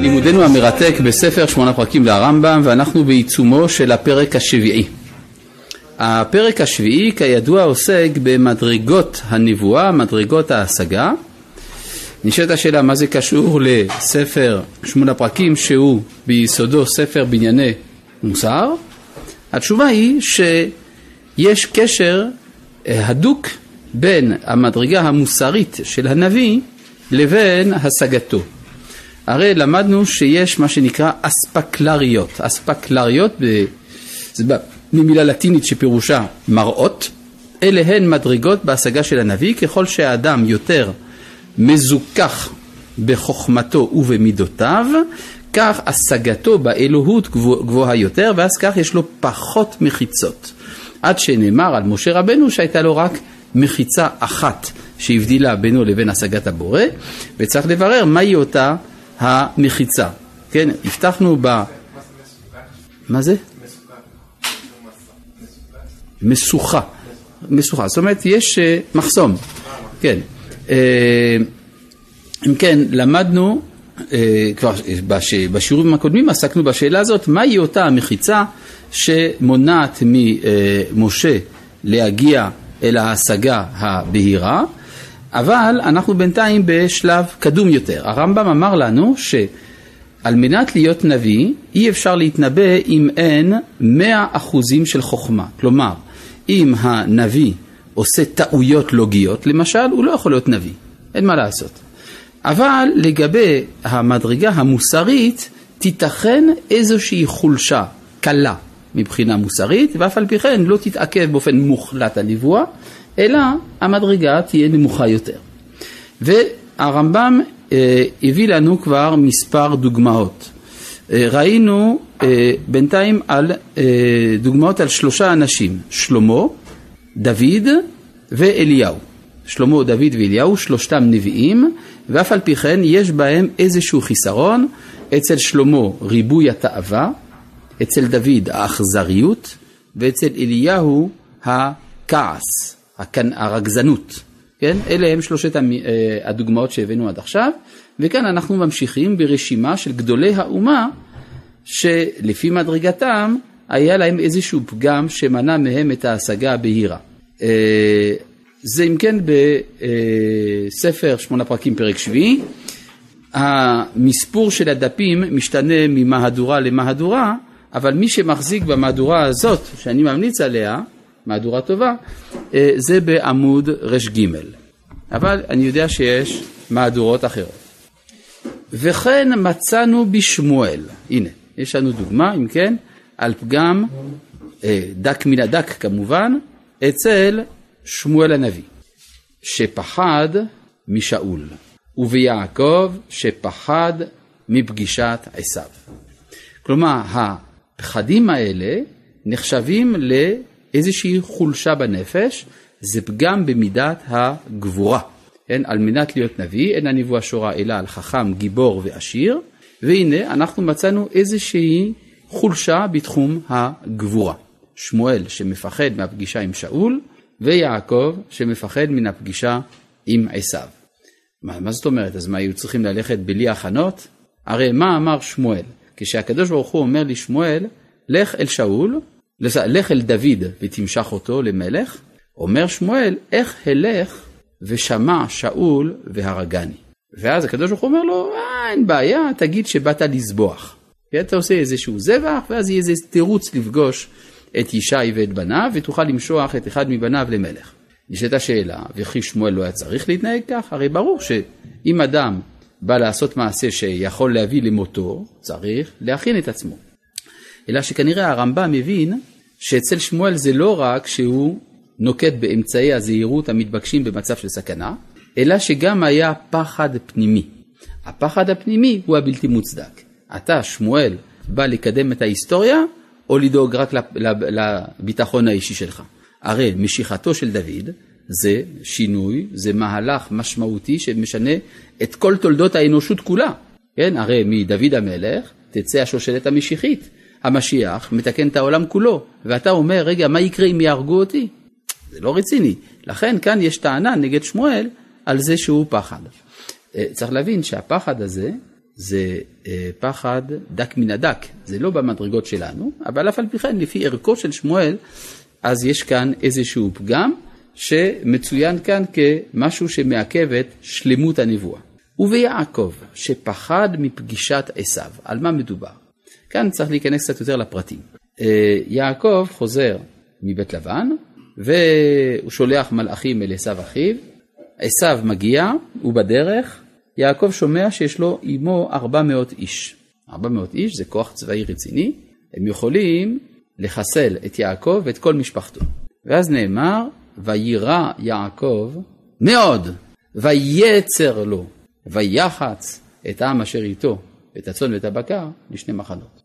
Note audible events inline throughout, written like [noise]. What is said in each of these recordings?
לימודנו המרתק בספר שמונה פרקים לרמב"ם ואנחנו בעיצומו של הפרק השביעי. הפרק השביעי כידוע עוסק במדרגות הנבואה, מדרגות ההשגה. נשאלת השאלה מה זה קשור לספר שמונה פרקים שהוא ביסודו ספר בנייני מוסר? התשובה היא שיש קשר אה, הדוק בין המדרגה המוסרית של הנביא לבין השגתו. הרי למדנו שיש מה שנקרא אספקלריות. אספקלריות זה ממילה לטינית שפירושה מראות. אלה הן מדרגות בהשגה של הנביא, ככל שהאדם יותר מזוכח בחוכמתו ובמידותיו, כך השגתו באלוהות גבוהה יותר, ואז כך יש לו פחות מחיצות. עד שנאמר על משה רבנו שהייתה לו רק מחיצה אחת שהבדילה בינו לבין השגת הבורא, וצריך לברר מהי אותה המחיצה. כן, הבטחנו ב... מה זה? משוכה. משוכה, זאת אומרת יש אה, מחסום, כן. אה, אם כן, למדנו, אה, כבר בשיעורים הקודמים עסקנו בשאלה הזאת, מהי אותה המחיצה שמונעת ממשה להגיע אל ההשגה הבהירה, אבל אנחנו בינתיים בשלב קדום יותר. הרמב"ם אמר לנו שעל מנת להיות נביא אי אפשר להתנבא אם אין מאה אחוזים של חוכמה. כלומר, אם הנביא עושה טעויות לוגיות, למשל, הוא לא יכול להיות נביא, אין מה לעשות. אבל לגבי המדרגה המוסרית, תיתכן איזושהי חולשה קלה מבחינה מוסרית, ואף על פי כן לא תתעכב באופן מוחלט הנבואה, אלא המדרגה תהיה נמוכה יותר. והרמב"ם אה, הביא לנו כבר מספר דוגמאות. אה, ראינו אה, בינתיים על אה, דוגמאות על שלושה אנשים, שלמה, דוד ואליהו. שלמה, דוד ואליהו, שלושתם נביאים, ואף על פי כן יש בהם איזשהו חיסרון. אצל שלמה ריבוי התאווה, אצל דוד האכזריות, ואצל אליהו הכעס, הרגזנות. כן? אלה הם שלושת הדוגמאות שהבאנו עד עכשיו, וכאן אנחנו ממשיכים ברשימה של גדולי האומה שלפי מדרגתם היה להם איזשהו פגם שמנע מהם את ההשגה הבהירה. אה, זה אם כן בספר שמונה פרקים פרק שביעי. המספור של הדפים משתנה ממהדורה למהדורה, אבל מי שמחזיק במהדורה הזאת, שאני ממליץ עליה, מהדורה טובה, אה, זה בעמוד ר"ג. אבל אני יודע שיש מהדורות אחרות. וכן מצאנו בשמואל, הנה, יש לנו דוגמה, אם כן, על פגם אה, דק מן הדק כמובן, אצל שמואל הנביא, שפחד משאול, וביעקב שפחד מפגישת עשיו. כלומר, הפחדים האלה נחשבים לאיזושהי חולשה בנפש, זה פגם במידת הגבורה. כן, על מנת להיות נביא, אין הנבואה שורה אלא על חכם, גיבור ועשיר, והנה אנחנו מצאנו איזושהי חולשה בתחום הגבורה. שמואל שמפחד מהפגישה עם שאול, ויעקב שמפחד מן הפגישה עם עשיו. מה, מה זאת אומרת? אז מה, היו צריכים ללכת בלי הכנות? הרי מה אמר שמואל? כשהקדוש ברוך הוא אומר לשמואל, לך אל שאול, לך אל דוד ותמשך אותו למלך, אומר שמואל, איך אלך ושמע שאול והרגני. ואז הקדוש ברוך הוא אומר לו, אה, אין בעיה, תגיד שבאת לזבוח. אתה עושה איזשהו זבח, ואז יהיה איזה תירוץ לפגוש את ישי ואת בניו, ותוכל למשוח את אחד מבניו למלך. נשאלת השאלה, וכי שמואל לא היה צריך להתנהג כך? הרי ברור שאם אדם בא לעשות מעשה שיכול להביא למותו, צריך להכין את עצמו. אלא שכנראה הרמב"ם מבין שאצל שמואל זה לא רק שהוא נוקט באמצעי הזהירות המתבקשים במצב של סכנה, אלא שגם היה פחד פנימי. הפחד הפנימי הוא הבלתי מוצדק. אתה, שמואל, בא לקדם את ההיסטוריה, או לדאוג רק לביטחון האישי שלך. הרי משיכתו של דוד זה שינוי, זה מהלך משמעותי שמשנה את כל תולדות האנושות כולה. כן, הרי מדוד המלך תצא השושלת המשיחית. המשיח מתקן את העולם כולו, ואתה אומר, רגע, מה יקרה אם יהרגו אותי? זה לא רציני. לכן כאן יש טענה נגד שמואל על זה שהוא פחד. אה, צריך להבין שהפחד הזה זה אה, פחד דק מן הדק, זה לא במדרגות שלנו, אבל אף על פי כן לפי ערכו של שמואל, אז יש כאן איזשהו פגם שמצוין כאן כמשהו שמעכב את שלמות הנבואה. וביעקב, שפחד מפגישת עשיו, על מה מדובר? כאן צריך להיכנס קצת יותר לפרטים. אה, יעקב חוזר מבית לבן, והוא שולח מלאכים אל עשיו אחיו, עשיו מגיע, הוא בדרך, יעקב שומע שיש לו עמו 400 איש. 400 איש זה כוח צבאי רציני, הם יכולים לחסל את יעקב ואת כל משפחתו. ואז נאמר, ויירא יעקב מאוד, ויצר לו, ויחץ את העם אשר איתו, את הצאן ואת הבקר, לשני מחנות.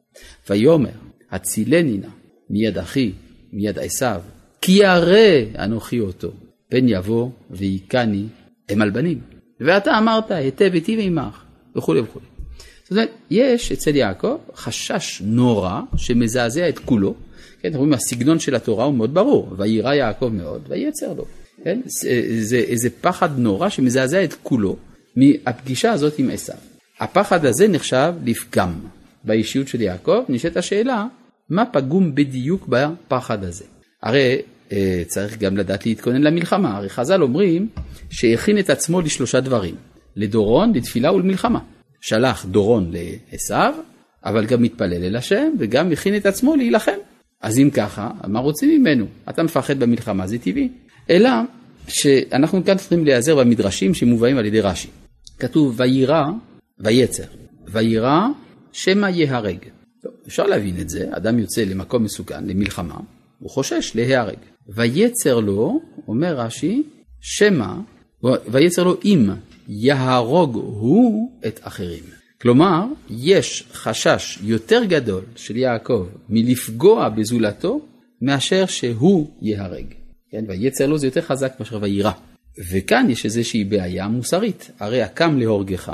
ויאמר, הצילני נא מיד אחי, מיד עשיו, כי ירא אנוכי אותו, פן יבוא והיכני אם על בנים. ואתה אמרת, היטב היטיב עמך, וכולי וכולי. זאת אומרת, יש אצל יעקב חשש נורא שמזעזע את כולו. כן, אנחנו רואים, הסגנון של התורה הוא מאוד ברור, ויירא יעקב מאוד, ויצר לו. כן, זה איזה פחד נורא שמזעזע את כולו מהפגישה הזאת עם עשיו. הפחד הזה נחשב לפגם באישיות של יעקב, נשאלת השאלה, מה פגום בדיוק בפחד הזה? הרי אה, צריך גם לדעת להתכונן למלחמה, הרי חז"ל אומרים שהכין את עצמו לשלושה דברים, לדורון, לתפילה ולמלחמה. שלח דורון לעשו, אבל גם מתפלל אל השם, וגם הכין את עצמו להילחם. אז אם ככה, מה רוצים ממנו? אתה מפחד במלחמה, זה טבעי. אלא שאנחנו כאן צריכים להיעזר במדרשים שמובאים על ידי רש"י. כתוב ויירא ויצר, ויירא שמא ייהרג. טוב, אפשר להבין את זה, אדם יוצא למקום מסוכן, למלחמה, הוא חושש להיהרג. ויצר לו, אומר רש"י, שמא, ויצר לו אם יהרוג הוא את אחרים. כלומר, יש חשש יותר גדול של יעקב מלפגוע בזולתו, מאשר שהוא ייהרג. כן, ויצר לו זה יותר חזק מאשר ויירא. וכאן יש איזושהי בעיה מוסרית, הרי הקם להורגך,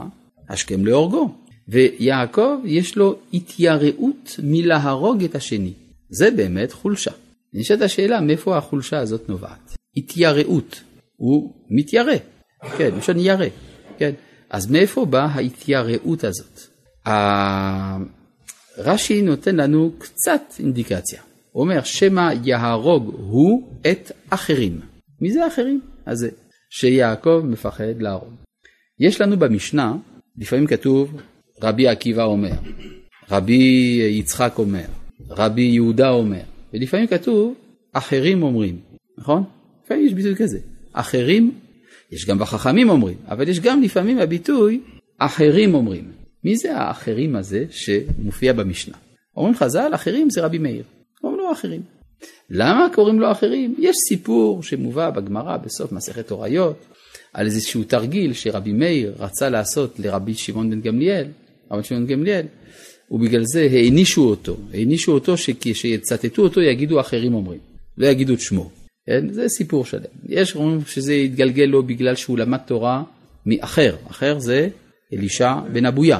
השכם להורגו. ויעקב יש לו התייראות מלהרוג את השני. זה באמת חולשה. נשאלת השאלה מאיפה החולשה הזאת נובעת. התייראות, הוא מתיירא, כן, לשון ירא, כן. אז מאיפה באה ההתייראות הזאת? רש"י נותן לנו קצת אינדיקציה. הוא אומר, שמא יהרוג הוא את אחרים. מי זה האחרים? אז זה שיעקב מפחד להרוג. יש לנו במשנה, לפעמים כתוב רבי עקיבא אומר, רבי יצחק אומר, רבי יהודה אומר, ולפעמים כתוב אחרים אומרים, נכון? לפעמים יש ביטוי כזה, אחרים, יש גם בחכמים אומרים, אבל יש גם לפעמים הביטוי אחרים אומרים. מי זה האחרים הזה שמופיע במשנה? אומרים חז"ל, אחרים זה רבי מאיר. אומרים לו אחרים. למה קוראים לו אחרים? יש סיפור שמובא בגמרא בסוף מסכת הוריות, על איזשהו תרגיל שרבי מאיר רצה לעשות לרבי שמעון בן גמליאל, רבי שמעון גמליאל, ובגלל זה הענישו אותו, הענישו אותו שכשיצטטו אותו יגידו אחרים אומרים, לא יגידו את שמו. כן? זה סיפור שלם. יש אומרים שזה התגלגל לו בגלל שהוא למד תורה מאחר, אחר זה אלישע בן אבויה,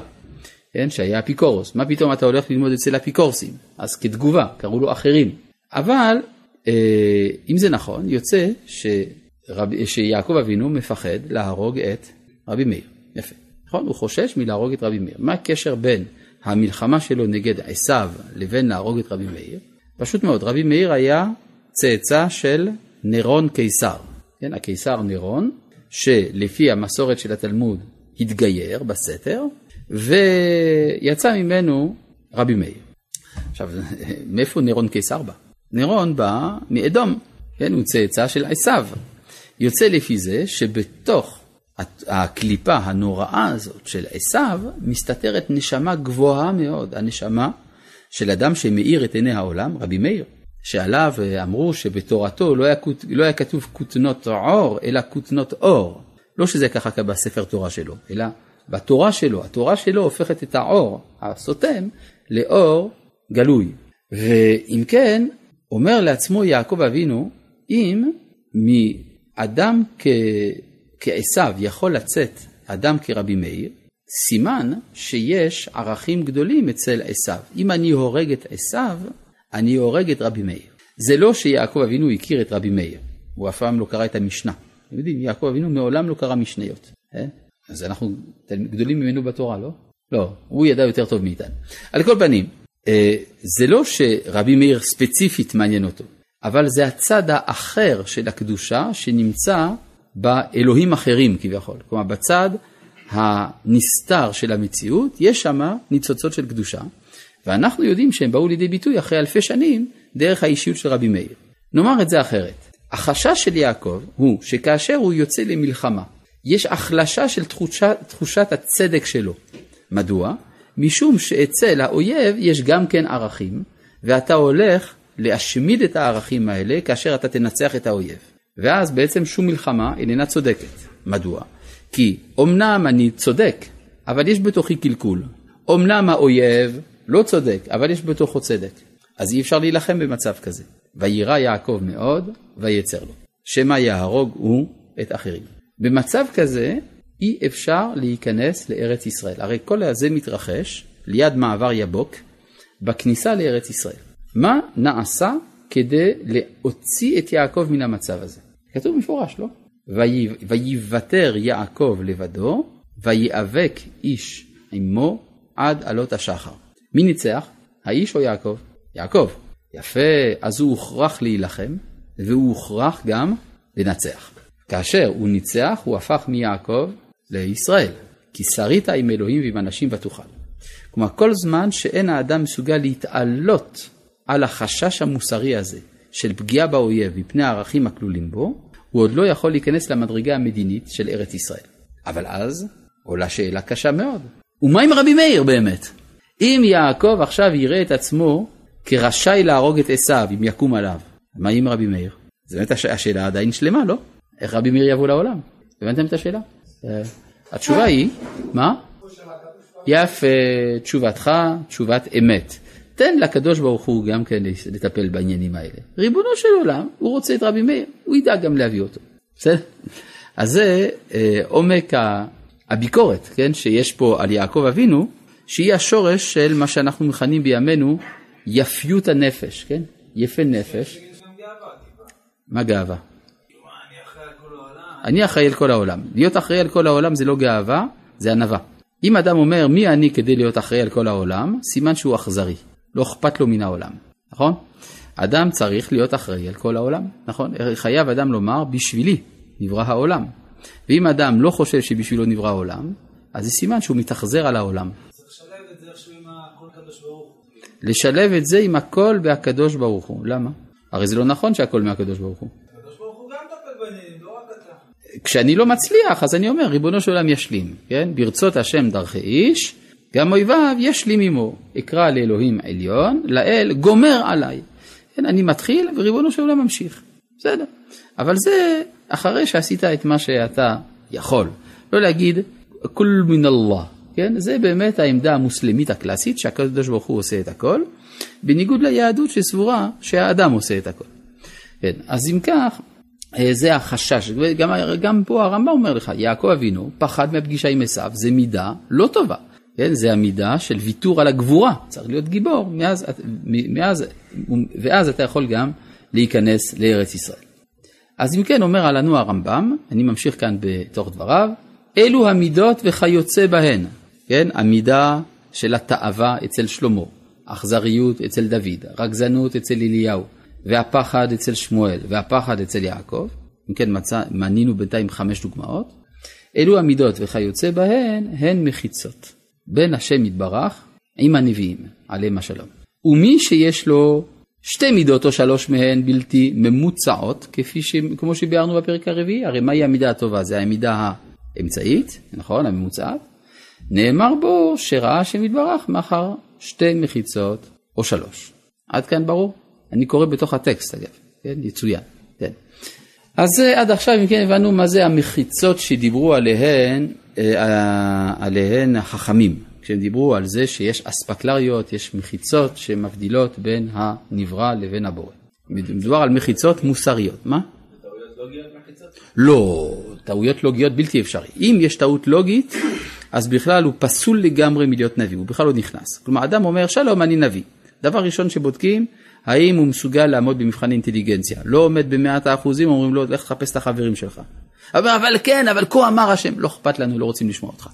כן? שהיה אפיקורוס. מה פתאום אתה הולך ללמוד אצל אפיקורסים? אז כתגובה, קראו לו אחרים. אבל אה, אם זה נכון, יוצא שרב, שיעקב אבינו מפחד להרוג את רבי מאיר. יפה. נכון? הוא חושש מלהרוג את רבי מאיר. מה הקשר בין המלחמה שלו נגד עשיו לבין להרוג את רבי מאיר? פשוט מאוד, רבי מאיר היה צאצא של נירון קיסר. כן, הקיסר נירון, שלפי המסורת של התלמוד התגייר בסתר, ויצא ממנו רבי מאיר. עכשיו, [laughs] מאיפה נירון קיסר בא? נירון בא מאדום, כן, הוא צאצא של עשיו. יוצא לפי זה שבתוך הקליפה הנוראה הזאת של עשיו מסתתרת נשמה גבוהה מאוד, הנשמה של אדם שמאיר את עיני העולם, רבי מאיר, שעליו אמרו שבתורתו לא היה, לא היה כתוב כותנות עור, אלא כותנות אור. לא שזה ככה בספר תורה שלו, אלא בתורה שלו, התורה שלו הופכת את העור הסותם לאור גלוי. ואם כן, אומר לעצמו יעקב אבינו, אם מאדם כ... כעשיו יכול לצאת אדם כרבי מאיר, סימן שיש ערכים גדולים אצל עשיו. אם אני הורג את עשיו, אני הורג את רבי מאיר. זה לא שיעקב אבינו הכיר את רבי מאיר, הוא אף פעם לא קרא את המשנה. אתם יודעים, יעקב אבינו מעולם לא קרא משניות. אה? אז אנחנו גדולים ממנו בתורה, לא? לא, הוא ידע יותר טוב מאיתנו. על כל פנים, אה, זה לא שרבי מאיר ספציפית מעניין אותו, אבל זה הצד האחר של הקדושה שנמצא באלוהים אחרים כביכול. כלומר, בצד הנסתר של המציאות, יש שם ניצוצות של קדושה, ואנחנו יודעים שהם באו לידי ביטוי אחרי אלפי שנים דרך האישיות של רבי מאיר. נאמר את זה אחרת, החשש של יעקב הוא שכאשר הוא יוצא למלחמה, יש החלשה של תחושת, תחושת הצדק שלו. מדוע? משום שאצל האויב יש גם כן ערכים, ואתה הולך להשמיד את הערכים האלה כאשר אתה תנצח את האויב. ואז בעצם שום מלחמה איננה צודקת. מדוע? כי אמנם אני צודק, אבל יש בתוכי קלקול. אמנם האויב לא צודק, אבל יש בתוכו צדק. אז אי אפשר להילחם במצב כזה. ויירא יעקב מאוד, ויצר לו. שמא יהרוג הוא את אחרים. במצב כזה אי אפשר להיכנס לארץ ישראל. הרי כל הזה מתרחש ליד מעבר יבוק בכניסה לארץ ישראל. מה נעשה כדי להוציא את יעקב מן המצב הזה? כתוב מפורש, לא? ויוותר יעקב לבדו, ויאבק איש עמו עד עלות השחר. מי ניצח? האיש או יעקב? יעקב. יפה, אז הוא הוכרח להילחם, והוא הוכרח גם לנצח. כאשר הוא ניצח, הוא הפך מיעקב לישראל. כי שרית עם אלוהים ועם אנשים ותוכל. כלומר, כל זמן שאין האדם מסוגל להתעלות על החשש המוסרי הזה של פגיעה באויב מפני הערכים הכלולים בו, הוא עוד לא יכול להיכנס למדרגה המדינית של ארץ ישראל. אבל אז עולה שאלה קשה מאוד. ומה עם רבי מאיר באמת? אם יעקב עכשיו יראה את עצמו כרשאי להרוג את עשיו אם יקום עליו, מה עם רבי מאיר? זו באמת הש... השאלה עדיין שלמה, לא? איך רבי מאיר יבוא לעולם? הבנתם את השאלה? אה, התשובה היא, מה? יפה, תשובתך, תשובת אמת. תן לקדוש ברוך הוא גם כן לטפל בעניינים האלה. ריבונו של עולם, הוא רוצה את רבי מאיר, הוא ידע גם להביא אותו. בסדר? אז זה אה, עומק הביקורת, כן, שיש פה על יעקב אבינו, שהיא השורש של מה שאנחנו מכנים בימינו יפיות הנפש, כן? יפה נפש. מה גאווה? אני אחראי על כל העולם. להיות אחראי על כל העולם זה לא גאווה, זה ענווה. אם אדם אומר מי אני כדי להיות אחראי על כל העולם, סימן שהוא אכזרי. לא אכפת לו מן העולם, נכון? אדם צריך להיות אחראי על כל העולם, נכון? חייב אדם לומר בשבילי נברא העולם. ואם אדם לא חושב שבשבילו נברא העולם, אז זה סימן שהוא מתאכזר על העולם. לשלב את זה עם הכל והקדוש ברוך הוא. למה? הרי זה לא נכון שהכל מהקדוש ברוך הוא. לא כשאני לא מצליח, אז אני אומר, ריבונו של עולם ישלים, כן? ברצות השם דרכי איש, גם אויביו ישלים עמו. אקרא לאלוהים עליון, לאל גומר עליי. כן, אני מתחיל וריבונו של עולם ממשיך. בסדר. אבל זה אחרי שעשית את מה שאתה יכול. לא להגיד, כול מן אללה. כן? זה באמת העמדה המוסלמית הקלאסית שהקדוש ברוך הוא עושה את הכל, בניגוד ליהדות שסבורה שהאדם עושה את הכל. כן, אז אם כך, אה, זה החשש, גם, גם פה הרמב"ם אומר לך, יעקב אבינו פחד מהפגישה עם עשיו, זה מידה לא טובה, כן? זה המידה של ויתור על הגבורה, צריך להיות גיבור, מאז, מאז, ואז אתה יכול גם להיכנס לארץ ישראל. אז אם כן אומר עלינו הרמב"ם, אני ממשיך כאן בתוך דבריו, אלו המידות וכיוצא בהן, כן? המידה של התאווה אצל שלמה, אכזריות אצל דוד, רגזנות אצל אליהו, והפחד אצל שמואל, והפחד אצל יעקב, אם כן מצא, מנינו בינתיים חמש דוגמאות, אלו המידות וכיוצא בהן הן מחיצות בין השם יתברך עם הנביאים, עליהם השלום. ומי שיש לו שתי מידות או שלוש מהן בלתי ממוצעות, כפי ש... כמו שביארנו בפרק הרביעי, הרי מהי המידה הטובה? זה המידה האמצעית, נכון, הממוצעת, נאמר בו שראה השם יתברך מאחר שתי מחיצות או שלוש. עד כאן ברור? אני קורא בתוך הטקסט אגב, כן? יצוין, כן. אז עד עכשיו אם כן הבנו מה זה המחיצות שדיברו עליהן, אה, עליהן החכמים, כשהם דיברו על זה שיש אספקלריות, יש מחיצות שמבדילות בין הנברא לבין הבורא. מדובר על מחיצות מוסריות, מה? לא, טעויות לוגיות בלתי אפשרי. אם יש טעות לוגית, אז בכלל הוא פסול לגמרי מלהיות נביא, הוא בכלל לא נכנס. כלומר, אדם אומר, שלום, אני נביא. דבר ראשון שבודקים, האם הוא מסוגל לעמוד במבחן אינטליגנציה. לא עומד במאת האחוזים, אומרים לו, לך תחפש את החברים שלך. אבל, אבל כן, אבל כה אמר השם, לא אכפת לנו, לא רוצים לשמוע אותך.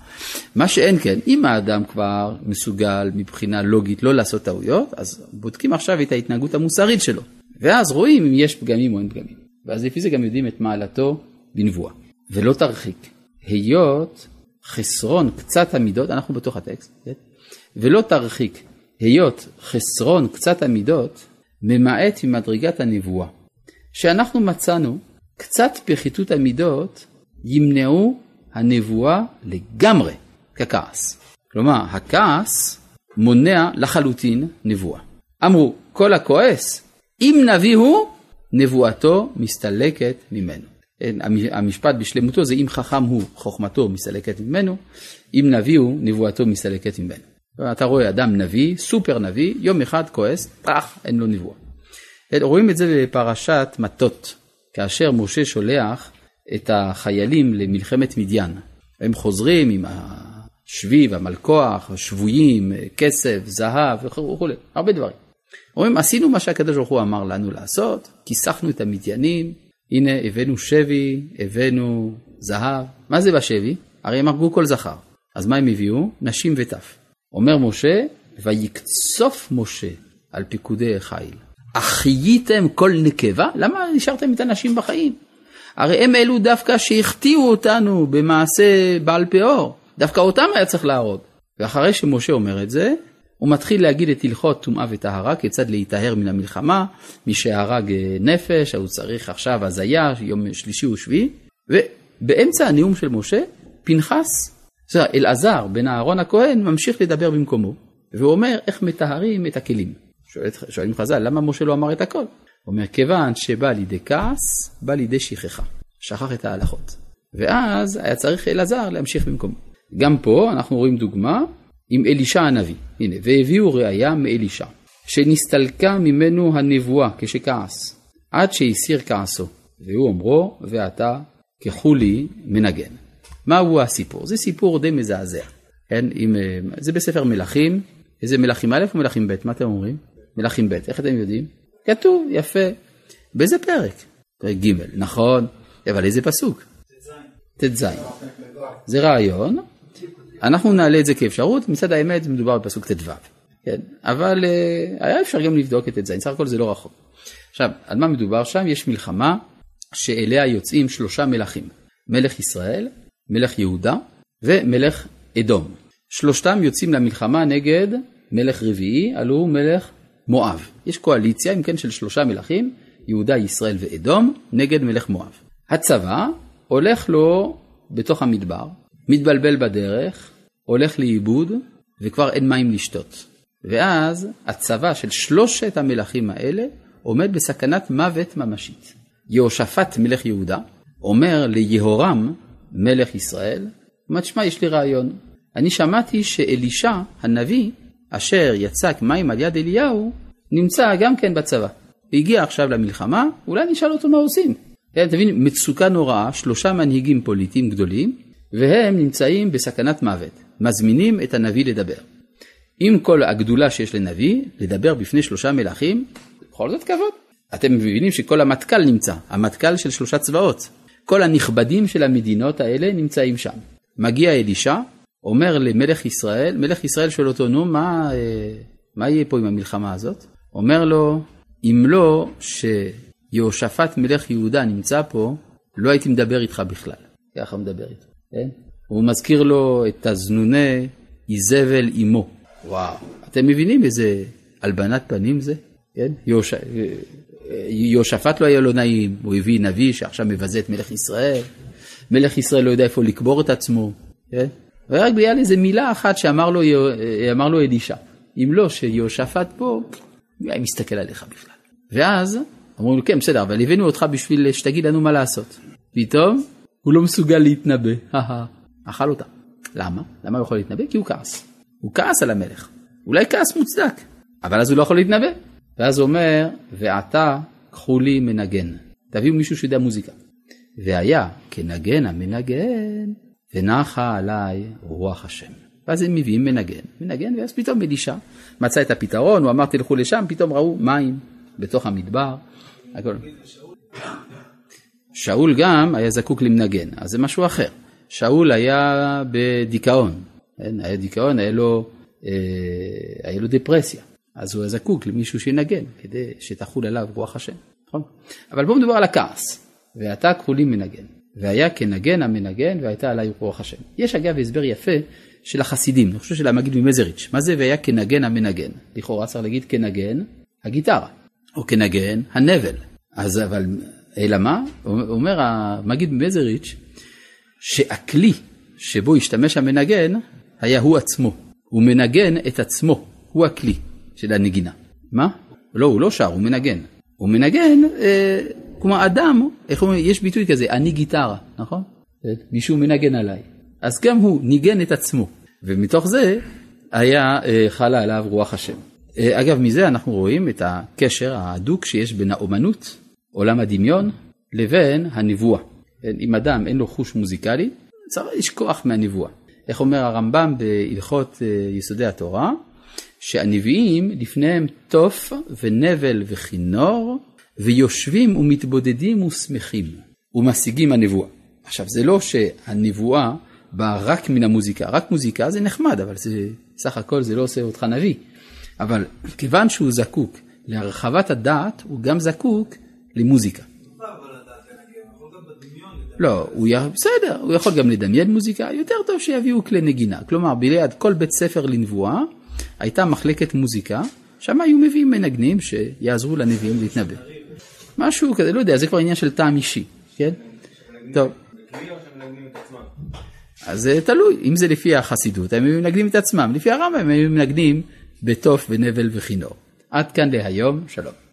מה שאין כן, אם האדם כבר מסוגל מבחינה לוגית לא לעשות טעויות, אז בודקים עכשיו את ההתנהגות המוסרית שלו. ואז רואים אם יש פגמים או אין פגמים. ואז לפי זה גם יודעים את מעלתו בנבואה. ולא תרחיק, היות חסרון קצת המידות, אנחנו בתוך הטקסט, כן? ולא תרחיק, היות חסרון קצת המידות, ממעט ממדרגת הנבואה. שאנחנו מצאנו קצת פחיתות המידות ימנעו הנבואה לגמרי ככעס. כלומר, הכעס מונע לחלוטין נבואה. אמרו, כל הכועס, אם נביא הוא, נבואתו מסתלקת ממנו. המשפט בשלמותו זה אם חכם הוא, חוכמתו מסתלקת ממנו, אם נביא הוא, נבואתו מסתלקת ממנו. אתה רואה אדם נביא, סופר נביא, יום אחד כועס, טראח, אין לו נבואה. רואים את זה בפרשת מטות, כאשר משה שולח את החיילים למלחמת מדיין. הם חוזרים עם השביב, המלכוח, השבויים, כסף, זהב וכולי, הרבה דברים. אומרים, עשינו מה שהקדוש ברוך הוא אמר לנו לעשות, כיסחנו את המדיינים, הנה הבאנו שבי, הבאנו זהב. מה זה בשבי? הרי הם הרגו כל זכר. אז מה הם הביאו? נשים וטף. אומר משה, ויקצוף משה על פיקודי החיל. החייתם כל נקבה? למה נשארתם את הנשים בחיים? הרי הם אלו דווקא שהחטיאו אותנו במעשה בעל פאור. דווקא אותם היה צריך להרוג. ואחרי שמשה אומר את זה, הוא מתחיל להגיד את הלכות טומאה וטהרה, כיצד להיטהר מן המלחמה, מי שהרג אה, נפש, הוא צריך עכשיו הזיה, יום שלישי ושביעי, ובאמצע הנאום של משה, פנחס, אלעזר בן אהרון הכהן, ממשיך לדבר במקומו, והוא אומר איך מטהרים את הכלים. שואלים חז"ל, למה משה לא אמר את הכל? הוא אומר, כיוון שבא לידי כעס, בא לידי שכחה, שכח את ההלכות. ואז היה צריך אלעזר להמשיך במקומו. גם פה אנחנו רואים דוגמה עם אלישע הנביא. הנה, והביאו ראיה מאלישע, שנסתלקה ממנו הנבואה כשכעס, עד שהסיר כעסו, והוא אומרו, ואתה כחולי מנגן. מהו הסיפור? זה סיפור די מזעזע. כן, עם, אה, זה בספר מלכים, איזה מלכים א' או מלכים ב'? מה אתם אומרים? מלכים ב', איך אתם יודעים? כתוב, יפה. באיזה פרק? פרק ג', נכון, אבל איזה פסוק? ט"ז. זה רעיון, אנחנו נעלה את זה כאפשרות, מצד האמת מדובר בפסוק ט"ו, כן? אבל uh, היה אפשר גם לבדוק את ט"ז, סך הכל זה לא רחוק. עכשיו, על מה מדובר שם? יש מלחמה שאליה יוצאים שלושה מלכים, מלך ישראל, מלך יהודה ומלך אדום. שלושתם יוצאים למלחמה נגד מלך רביעי, הלוא הוא מלך מואב. יש קואליציה, אם כן, של שלושה מלכים, יהודה, ישראל ואדום, נגד מלך מואב. הצבא הולך לו בתוך המדבר, מתבלבל בדרך, הולך לאיבוד, וכבר אין מים לשתות. ואז הצבא של שלושת המלכים האלה עומד בסכנת מוות ממשית. יהושפט מלך יהודה אומר ליהורם מלך ישראל, אומר, תשמע, יש לי רעיון. אני שמעתי שאלישע הנביא, אשר יצק מים על יד אליהו, נמצא גם כן בצבא. הגיע עכשיו למלחמה, אולי נשאל אותו מה עושים. אתה מבין, מצוקה נוראה, שלושה מנהיגים פוליטיים גדולים, והם נמצאים בסכנת מוות, מזמינים את הנביא לדבר. עם כל הגדולה שיש לנביא, לדבר בפני שלושה מלכים, בכל זאת כבוד. אתם מבינים שכל המטכ"ל נמצא, המטכ"ל של שלושה צבאות. כל הנכבדים של המדינות האלה נמצאים שם. מגיע אלישע, אומר למלך ישראל, מלך ישראל שואל אותו, נו, מה, אה, מה יהיה פה עם המלחמה הזאת? אומר לו, אם לא שיהושפט מלך יהודה נמצא פה, לא הייתי מדבר איתך בכלל. ככה מדבר איתו. כן? הוא מזכיר לו את הזנוני איזבל אמו. וואו, אתם מבינים איזה הלבנת פנים זה? כן? יוש... יהושפט לא היה לו נעים, הוא הביא נביא שעכשיו מבזה את מלך ישראל, מלך ישראל לא יודע איפה לקבור את עצמו, כן? ורק בגלל איזה מילה אחת שאמר לו, אמר לו אלישע, אם לא שיהושפט פה, מי היה מסתכל עליך בכלל? ואז אמרו לו, כן, בסדר, אבל הבאנו אותך בשביל שתגיד לנו מה לעשות. פתאום הוא לא מסוגל להתנבא, [laughs] אכל אותה. למה? למה הוא יכול להתנבא? כי הוא כעס. הוא כעס על המלך. אולי כעס מוצדק, אבל אז הוא לא יכול להתנבא. ואז הוא אומר, ועתה קחו לי מנגן. תביאו מישהו שיודע מוזיקה. והיה כנגן המנגן, ונחה עליי רוח השם. ואז הם מביאים מנגן, מנגן, ואז פתאום אלישע מצא את הפתרון, הוא אמר תלכו לשם, פתאום ראו מים בתוך המדבר. הכל. שאול גם היה זקוק למנגן, אז זה משהו אחר. שאול היה בדיכאון, כן? היה דיכאון, היה לו, אה, היה לו דפרסיה, אז הוא היה זקוק למישהו שינגן, כדי שתחול עליו רוח השם, נכון? אבל פה מדובר על הכעס, ואתה כחולים מנגן, והיה כנגן המנגן והייתה עליי רוח השם. יש אגב הסבר יפה של החסידים, אני חושב של המגיד ממזריץ', מה זה והיה כנגן המנגן? לכאורה צריך להגיד כנגן הגיטרה, או כנגן הנבל. אז אבל, אלא מה? אומר המגיד ממזריץ', שהכלי שבו השתמש המנגן היה הוא עצמו. הוא מנגן את עצמו, הוא הכלי של הנגינה. מה? לא, הוא לא שר, הוא מנגן. הוא מנגן, אה, כמו אדם, איך אומרים, יש ביטוי כזה, אני גיטרה, נכון? מישהו מנגן עליי. אז גם הוא ניגן את עצמו, ומתוך זה היה אה, חלה עליו רוח השם. אה, אגב, מזה אנחנו רואים את הקשר ההדוק שיש בין האומנות, עולם הדמיון, לבין הנבואה. אם אדם אין לו חוש מוזיקלי, צריך לשכוח מהנבואה. איך אומר הרמב"ם בהלכות אה, יסודי התורה? שהנביאים לפניהם תוף ונבל וכינור, ויושבים ומתבודדים ושמחים, ומשיגים הנבואה. עכשיו, זה לא שהנבואה באה רק מן המוזיקה, רק מוזיקה זה נחמד, אבל זה, סך הכל זה לא עושה אותך נביא. אבל כיוון שהוא זקוק להרחבת הדעת, הוא גם זקוק למוזיקה. לא, הוא י... בסדר, הוא יכול גם לדמיין מוזיקה, יותר טוב שיביאו כלי נגינה. כלומר, ביליד כל בית ספר לנבואה הייתה מחלקת מוזיקה, שם היו מביאים מנגנים שיעזרו לנביאים להתנבא. משהו כזה, לא יודע, זה כבר עניין של טעם אישי, כן? טוב. אז תלוי, אם זה לפי החסידות, הם מנגנים את עצמם, לפי הרמב"ם הם מנגנים בתוף ונבל וכינור. עד כאן להיום, שלום.